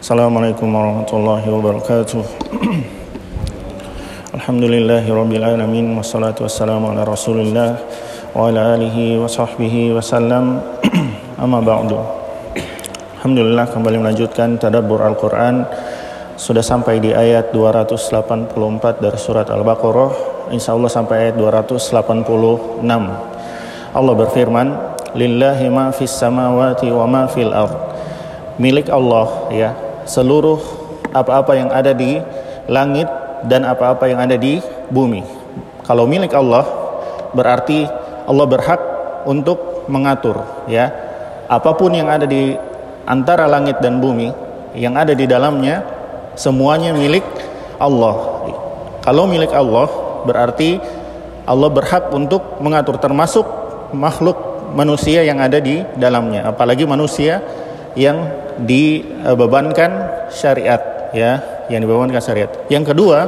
Assalamualaikum warahmatullahi wabarakatuh. Alhamdulillahi rabbil alamin wassalatu wassalamu ala Rasulillah wa ala alihi wa sahbihi wasallam. Amma ba'du. Alhamdulillah kembali melanjutkan tadabbur Al-Qur'an sudah sampai di ayat 284 dari surat Al-Baqarah insya Allah sampai ayat 286 Allah berfirman lillahi ma fis samawati wa ma fil milik Allah ya. Seluruh apa-apa yang ada di langit dan apa-apa yang ada di bumi. Kalau milik Allah berarti Allah berhak untuk mengatur ya. Apa pun yang ada di antara langit dan bumi yang ada di dalamnya semuanya milik Allah. Kalau milik Allah berarti Allah berhak untuk mengatur termasuk makhluk manusia yang ada di dalamnya, apalagi manusia yang dibebankan syariat ya, yang dibebankan syariat. Yang kedua,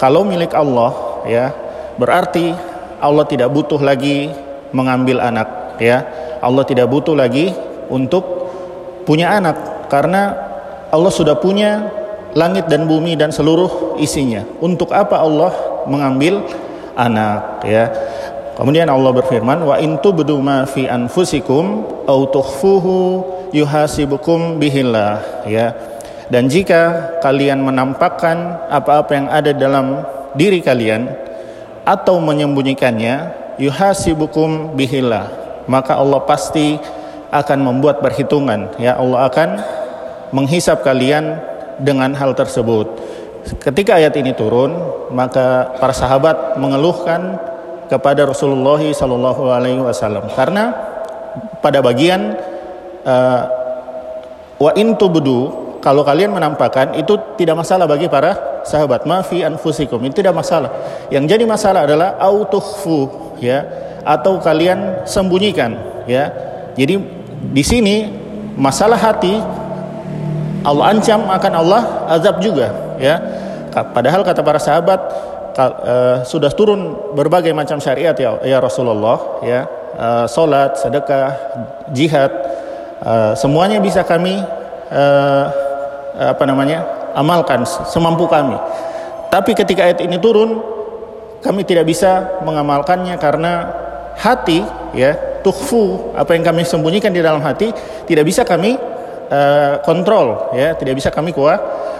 kalau milik Allah ya, berarti Allah tidak butuh lagi mengambil anak ya. Allah tidak butuh lagi untuk punya anak karena Allah sudah punya langit dan bumi dan seluruh isinya. Untuk apa Allah mengambil anak ya? Kemudian Allah berfirman, "Wa in tubdu fi anfusikum aw tukhfuhu yuhasibukum bihillah." Ya. Dan jika kalian menampakkan apa-apa yang ada dalam diri kalian atau menyembunyikannya, yuhasibukum bihillah. Maka Allah pasti akan membuat perhitungan, ya Allah akan menghisap kalian dengan hal tersebut. Ketika ayat ini turun, maka para sahabat mengeluhkan kepada Rasulullah Sallallahu Alaihi Wasallam. Karena pada bagian uh, wa intubdu kalau kalian menampakkan itu tidak masalah bagi para sahabat. Mafi anfusikum itu tidak masalah. Yang jadi masalah adalah autukhfu ya atau kalian sembunyikan ya. Jadi di sini masalah hati Allah ancam akan Allah azab juga ya. Padahal kata para sahabat uh, sudah turun berbagai macam syariat ya, ya Rasulullah ya. Uh, salat sedekah jihad uh, semuanya bisa kami apa namanya amalkan semampu kami. Tapi ketika ayat ini turun kami tidak bisa mengamalkannya karena hati ya tuhfu apa yang kami sembunyikan di dalam hati tidak bisa kami uh, kontrol ya. Tidak bisa kami kuah,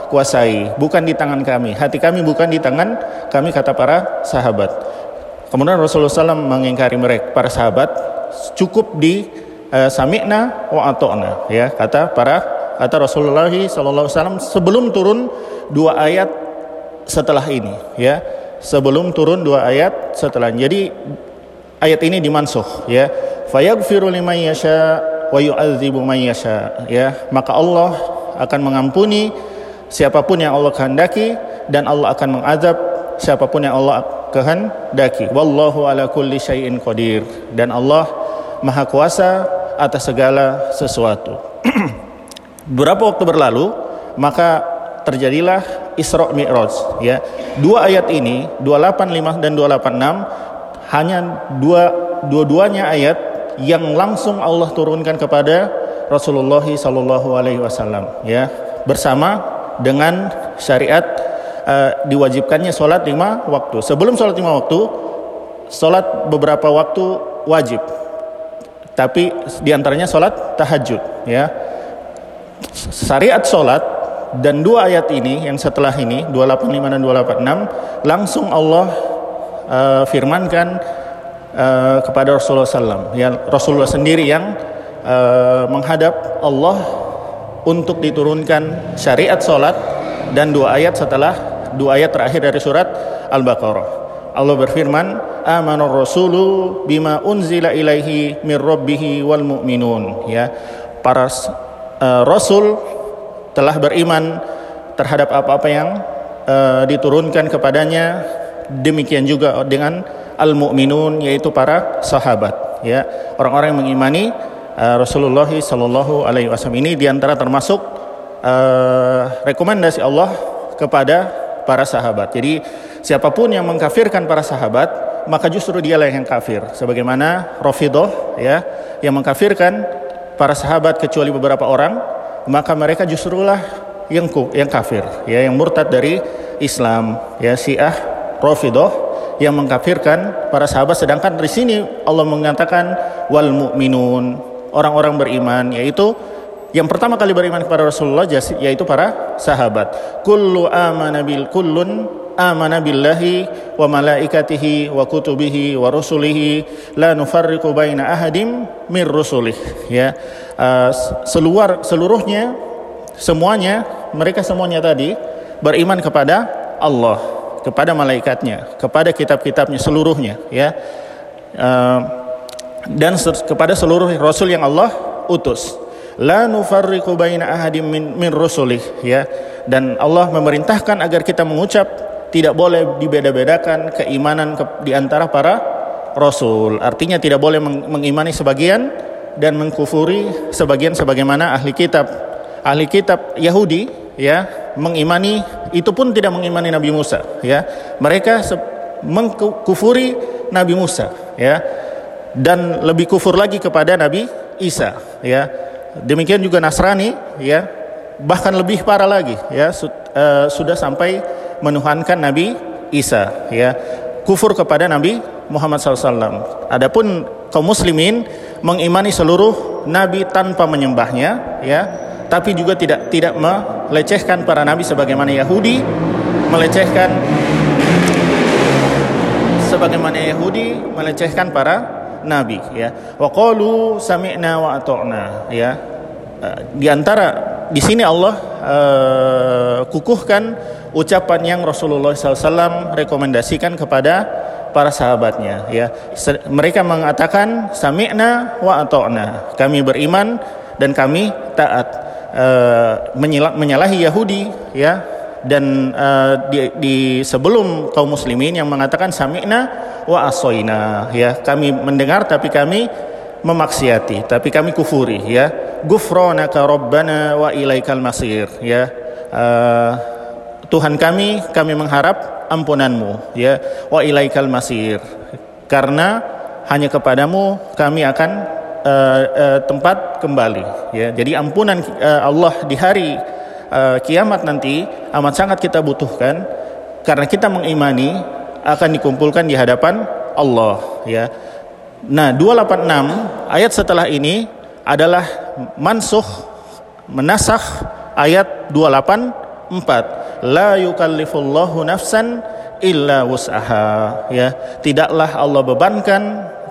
kuasai. Bukan di tangan kami. Hati kami bukan di tangan kami kata para sahabat. Kemudian Rasulullah SAW mengingkari mereka para sahabat cukup di uh, sami'na wa ato'na ya kata para kata Rasulullah SAW sebelum turun dua ayat setelah ini ya. Sebelum turun dua ayat setelah jadi ayat ini dimansuh ya. Fayaghfiru liman yasha wa yu'adzibu man yasha. Ya maka Allah akan mengampuni siapa pun yang Allah kehendaki dan Allah akan mengazab siapa pun yang Allah kehendaki. Wallahu ala kulli syai'in qadir. Dan Allah maha kuasa atas segala sesuatu. Beberapa waktu berlalu maka terjadilah Isra Mi'raj ya. Dua ayat ini 285 dan 286 hanya dua dua-duanya ayat yang langsung Allah turunkan kepada Rasulullah Sallallahu Alaihi Wasallam ya bersama dengan syariat uh, diwajibkannya sholat lima waktu. Sebelum sholat lima waktu sholat beberapa waktu wajib. Tapi di antaranya sholat tahajud ya. Syariat sholat dan dua ayat ini yang setelah ini 285 dan 286 langsung Allah uh, firmankan uh, kepada Rasulullah SAW. Ya, Rasulullah sendiri yang uh, menghadap Allah untuk diturunkan syariat solat dan dua ayat setelah dua ayat terakhir dari surat Al-Baqarah. Allah berfirman, "Amanar rasulu bima unzila ilaihi mir rabbih wal mu'minun." Ya, para uh, rasul telah beriman terhadap apa-apa yang uh, diturunkan kepadanya demikian juga dengan al-mu'minun yaitu para sahabat ya. Orang-orang yang mengimani uh, Rasulullah sallallahu alaihi wasallam ini di antara termasuk uh, rekomendasi Allah kepada para sahabat. Jadi siapa pun yang mengkafirkan para sahabat maka justru dialah yang kafir. Sebagaimana Rafidah ya yang mengkafirkan para sahabat kecuali beberapa orang maka mereka justrulah yang yang kafir ya yang murtad dari Islam ya Syiah Rafidah yang mengkafirkan para sahabat sedangkan di sini Allah mengatakan wal mu'minun orang-orang beriman yaitu yang pertama kali beriman kepada Rasulullah yaitu para sahabat. Kullu amana bil kullun amana billahi wa malaikatihi wa kutubihi wa rusulihi la nufarriqu baina ahadim min rusulih ya. Uh, seluar seluruhnya semuanya mereka semuanya tadi beriman kepada Allah, kepada malaikatnya, kepada kitab-kitabnya seluruhnya ya. Uh, dan kepada seluruh rasul yang Allah utus. La nufarriqu baina ahadim min, min rusulih ya. Dan Allah memerintahkan agar kita mengucap tidak boleh dibeda-bedakan keimanan ke, di antara para rasul. Artinya tidak boleh meng, mengimani sebagian dan mengkufuri sebagian sebagaimana ahli kitab ahli kitab Yahudi ya mengimani itu pun tidak mengimani Nabi Musa ya. Mereka mengkufuri Nabi Musa ya. Dan lebih kufur lagi kepada Nabi Isa ya. Demikian juga Nasrani ya. Bahkan lebih parah lagi ya. Su uh, sudah sampai menuhankan Nabi Isa ya. Kufur kepada Nabi Muhammad SAW. Adapun kaum muslimin mengimani seluruh nabi tanpa menyembahnya ya tapi juga tidak tidak melecehkan para nabi sebagaimana Yahudi melecehkan sebagaimana Yahudi melecehkan para nabi ya. Wa qalu sami'na wa ata'na ya. Uh, di antara di sini Allah uh, kukuhkan ucapan yang Rasulullah SAW rekomendasikan kepada para sahabatnya ya. Mereka mengatakan sami'na wa ata'na. Kami beriman dan kami taat uh, menyalahi Yahudi ya dan uh, di, di sebelum kaum muslimin yang mengatakan sami'na wa asoina ya kami mendengar tapi kami memaksiati tapi kami kufuri ya. Gufranaka rabbana wa ilaikal masir ya. Uh, Tuhan kami kami mengharap ampunanmu ya. Wa ilaikal masir karena hanya kepadamu kami akan uh, uh, tempat kembali ya. Jadi ampunan uh, Allah di hari kiamat nanti amat sangat kita butuhkan karena kita mengimani akan dikumpulkan di hadapan Allah ya. Nah, 286 ayat setelah ini adalah mansuh menasakh ayat 284 la yukallifullahu nafsan illa wus'aha ya. Tidaklah Allah bebankan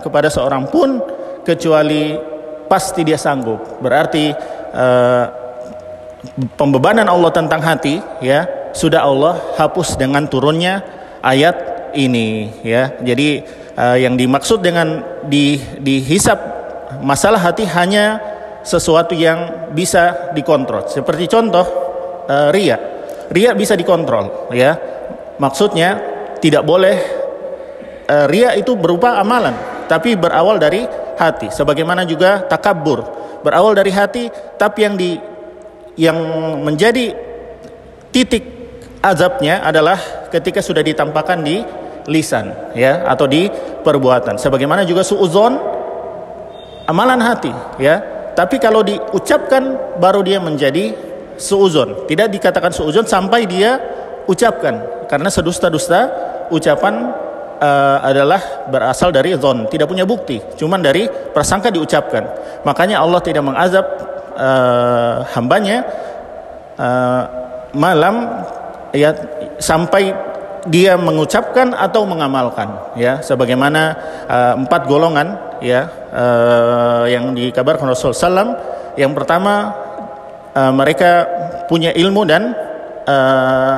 kepada seorang pun kecuali pasti dia sanggup berarti uh, pembebanan Allah tentang hati ya sudah Allah hapus dengan turunnya ayat ini ya. Jadi uh, yang dimaksud dengan di dihisap masalah hati hanya sesuatu yang bisa dikontrol. Seperti contoh uh, ria. Ria bisa dikontrol ya. Maksudnya tidak boleh uh, ria itu berupa amalan tapi berawal dari hati. Sebagaimana juga takabur berawal dari hati tapi yang di yang menjadi titik azabnya adalah ketika sudah ditampakkan di lisan ya atau di perbuatan. Sebagaimana juga suuzon amalan hati ya. Tapi kalau diucapkan baru dia menjadi suuzon. Tidak dikatakan suuzon sampai dia ucapkan. Karena sedusta-dusta ucapan uh, adalah berasal dari zon tidak punya bukti cuman dari prasangka diucapkan. Makanya Allah tidak mengazab uh, hambanya uh, malam ya sampai dia mengucapkan atau mengamalkan ya. Sebagaimana uh, empat golongan ya uh, yang dikabarkan Rasul Sallam. Yang pertama uh, mereka punya ilmu dan uh,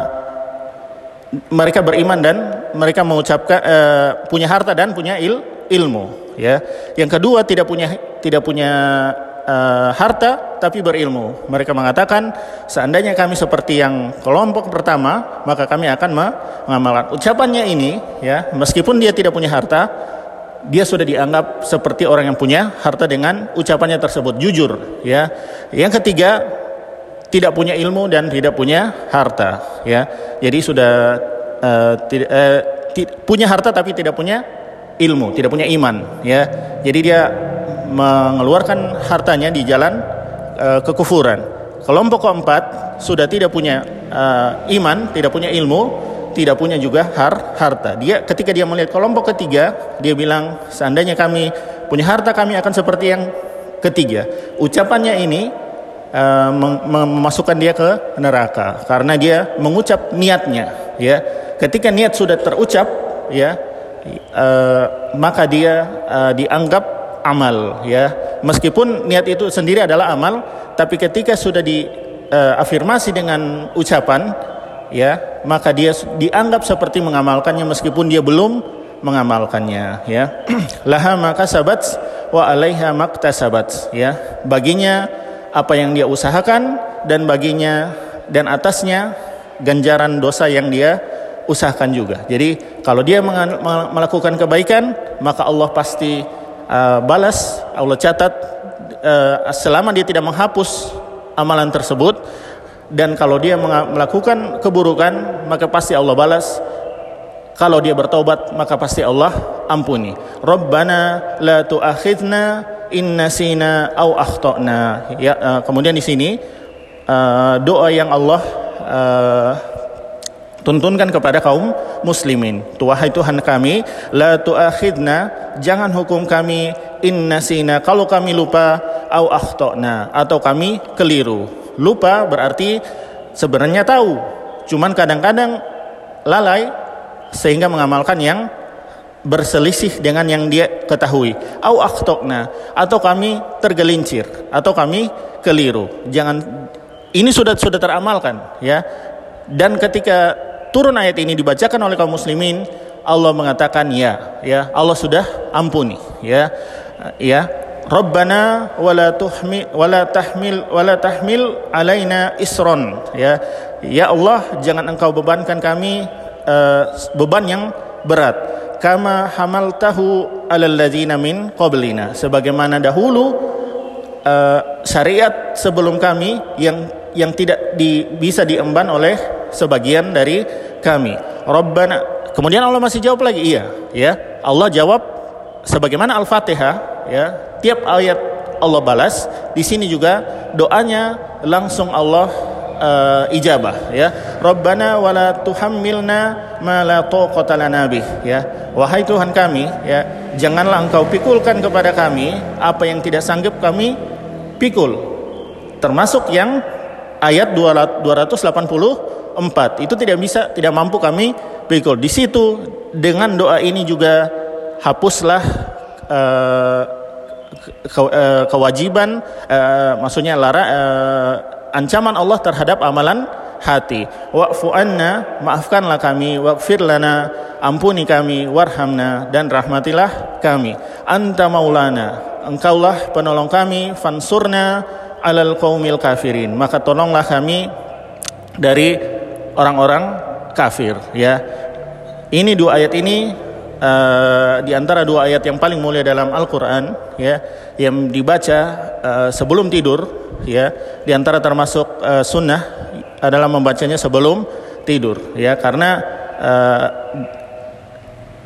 mereka beriman dan mereka mengucapkan uh, punya harta dan punya il, ilmu ya yang kedua tidak punya tidak punya uh, harta tapi berilmu. Mereka mengatakan seandainya kami seperti yang kelompok pertama, maka kami akan mengamalkan. Ucapannya ini ya, meskipun dia tidak punya harta, dia sudah dianggap seperti orang yang punya harta dengan ucapannya tersebut jujur ya. Yang ketiga tidak punya ilmu dan tidak punya harta ya. Jadi sudah uh, tidak uh, punya harta tapi tidak punya ilmu, tidak punya iman ya. Jadi dia mengeluarkan hartanya di jalan e, kekufuran. kelompok keempat sudah tidak punya uh, iman, tidak punya ilmu, tidak punya juga har harta. Dia ketika dia melihat kelompok ketiga, dia bilang seandainya kami punya harta kami akan seperti yang ketiga. Ucapannya ini uh, memasukkan dia ke neraka karena dia mengucap niatnya, ya. Ketika niat sudah terucap, ya, uh, maka dia uh, dianggap amal ya. Meskipun niat itu sendiri adalah amal tapi ketika sudah diafirmasi uh, dengan ucapan ya maka dia dianggap seperti mengamalkannya meskipun dia belum mengamalkannya ya. Laha maka sabat wa alaiha maktasabat ya. Baginya apa yang dia usahakan dan baginya dan atasnya ganjaran dosa yang dia usahakan juga. Jadi kalau dia melakukan kebaikan, maka Allah pasti uh, balas, Allah catat uh, selama dia tidak menghapus amalan tersebut. Dan kalau dia melakukan keburukan maka pasti Allah balas. Kalau dia bertobat maka pasti Allah ampuni. Rabbana la tu'akhidna in nasina au akhtana. Ya uh, kemudian di sini uh, doa yang Allah uh, tuntunkan kepada kaum muslimin. Wahai Tuhan kami, la tu'akhidna, jangan hukum kami inna sina kalau kami lupa au akhtana atau kami keliru. Lupa berarti sebenarnya tahu, cuman kadang-kadang lalai sehingga mengamalkan yang berselisih dengan yang dia ketahui. Au akhtana atau kami tergelincir atau kami keliru. Jangan ini sudah sudah teramalkan ya. Dan ketika turun ayat ini dibacakan oleh kaum muslimin, Allah mengatakan ya, ya Allah sudah ampuni, ya, ya. Rabbana wala tuhmil wala tahmil wala tahmil alaina isron ya. Ya Allah jangan engkau bebankan kami uh, beban yang berat. Kama hamaltahu alal ladzina min qablina. Sebagaimana dahulu uh, syariat sebelum kami yang yang tidak di, bisa diemban oleh sebagian dari kami. Rabbana. Kemudian Allah masih jawab lagi, iya, ya. Allah jawab sebagaimana Al-Fatihah, ya. Tiap ayat Allah balas, di sini juga doanya langsung Allah uh, ijabah ya Rabbana wala tuhammilna ma la taqata lana ya wahai Tuhan kami ya janganlah engkau pikulkan kepada kami apa yang tidak sanggup kami pikul termasuk yang ayat 284 itu tidak bisa tidak mampu kami pikul. Di situ dengan doa ini juga hapuslah uh, ke, uh, kewajiban uh, maksudnya lara uh, ancaman Allah terhadap amalan hati. Wa'fu anna, maafkanlah kami, waqfir lana, ampuni kami, warhamna dan rahmatilah kami. Anta maulana, engkaulah penolong kami, fansurna alal qaumil kafirin maka tolonglah kami dari orang-orang kafir ya ini dua ayat ini uh, di antara dua ayat yang paling mulia dalam Al-Qur'an ya yang dibaca uh, sebelum tidur ya di antara termasuk uh, sunnah adalah membacanya sebelum tidur ya karena uh,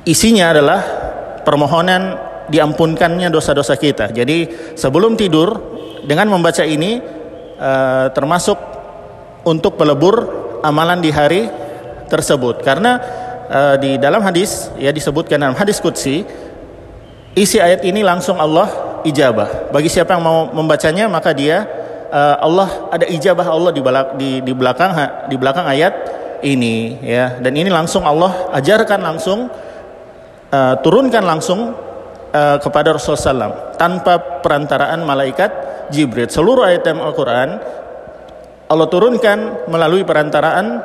isinya adalah permohonan diampunkannya dosa-dosa kita. Jadi sebelum tidur dengan membaca ini uh, termasuk untuk pelebur amalan di hari tersebut. Karena uh, di dalam hadis ya disebutkan dalam hadis qudsi isi ayat ini langsung Allah ijabah. Bagi siapa yang mau membacanya maka dia uh, Allah ada ijabah Allah di belakang di, di belakang di belakang ayat ini ya. Dan ini langsung Allah ajarkan langsung uh, turunkan langsung uh, kepada Rasulullah SAW tanpa perantaraan malaikat Jibril. Seluruh ayat Al-Quran Allah turunkan melalui perantaraan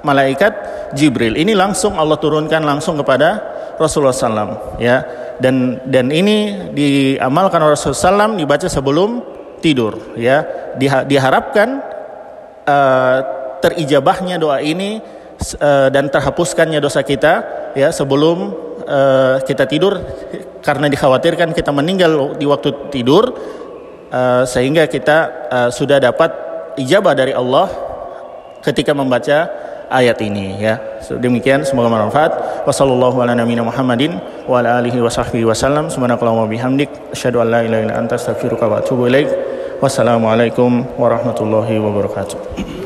malaikat Jibril. Ini langsung Allah turunkan langsung kepada Rasulullah SAW. Ya, dan dan ini diamalkan oleh Rasulullah SAW dibaca sebelum tidur. Ya, diharapkan uh, terijabahnya doa ini uh, dan terhapuskannya dosa kita ya sebelum uh, kita tidur karena dikhawatirkan kita meninggal di waktu tidur uh, sehingga kita uh, sudah dapat ijabah dari Allah ketika membaca ayat ini ya. So, demikian semoga bermanfaat. Wassallallahu ala nabiyina Muhammadin wa ala alihi wa sahbihi wasallam. Subhanakallahumma bihamdik asyhadu an la ilaha illa anta astaghfiruka wa atubu ilaik. Wassalamualaikum warahmatullahi wabarakatuh.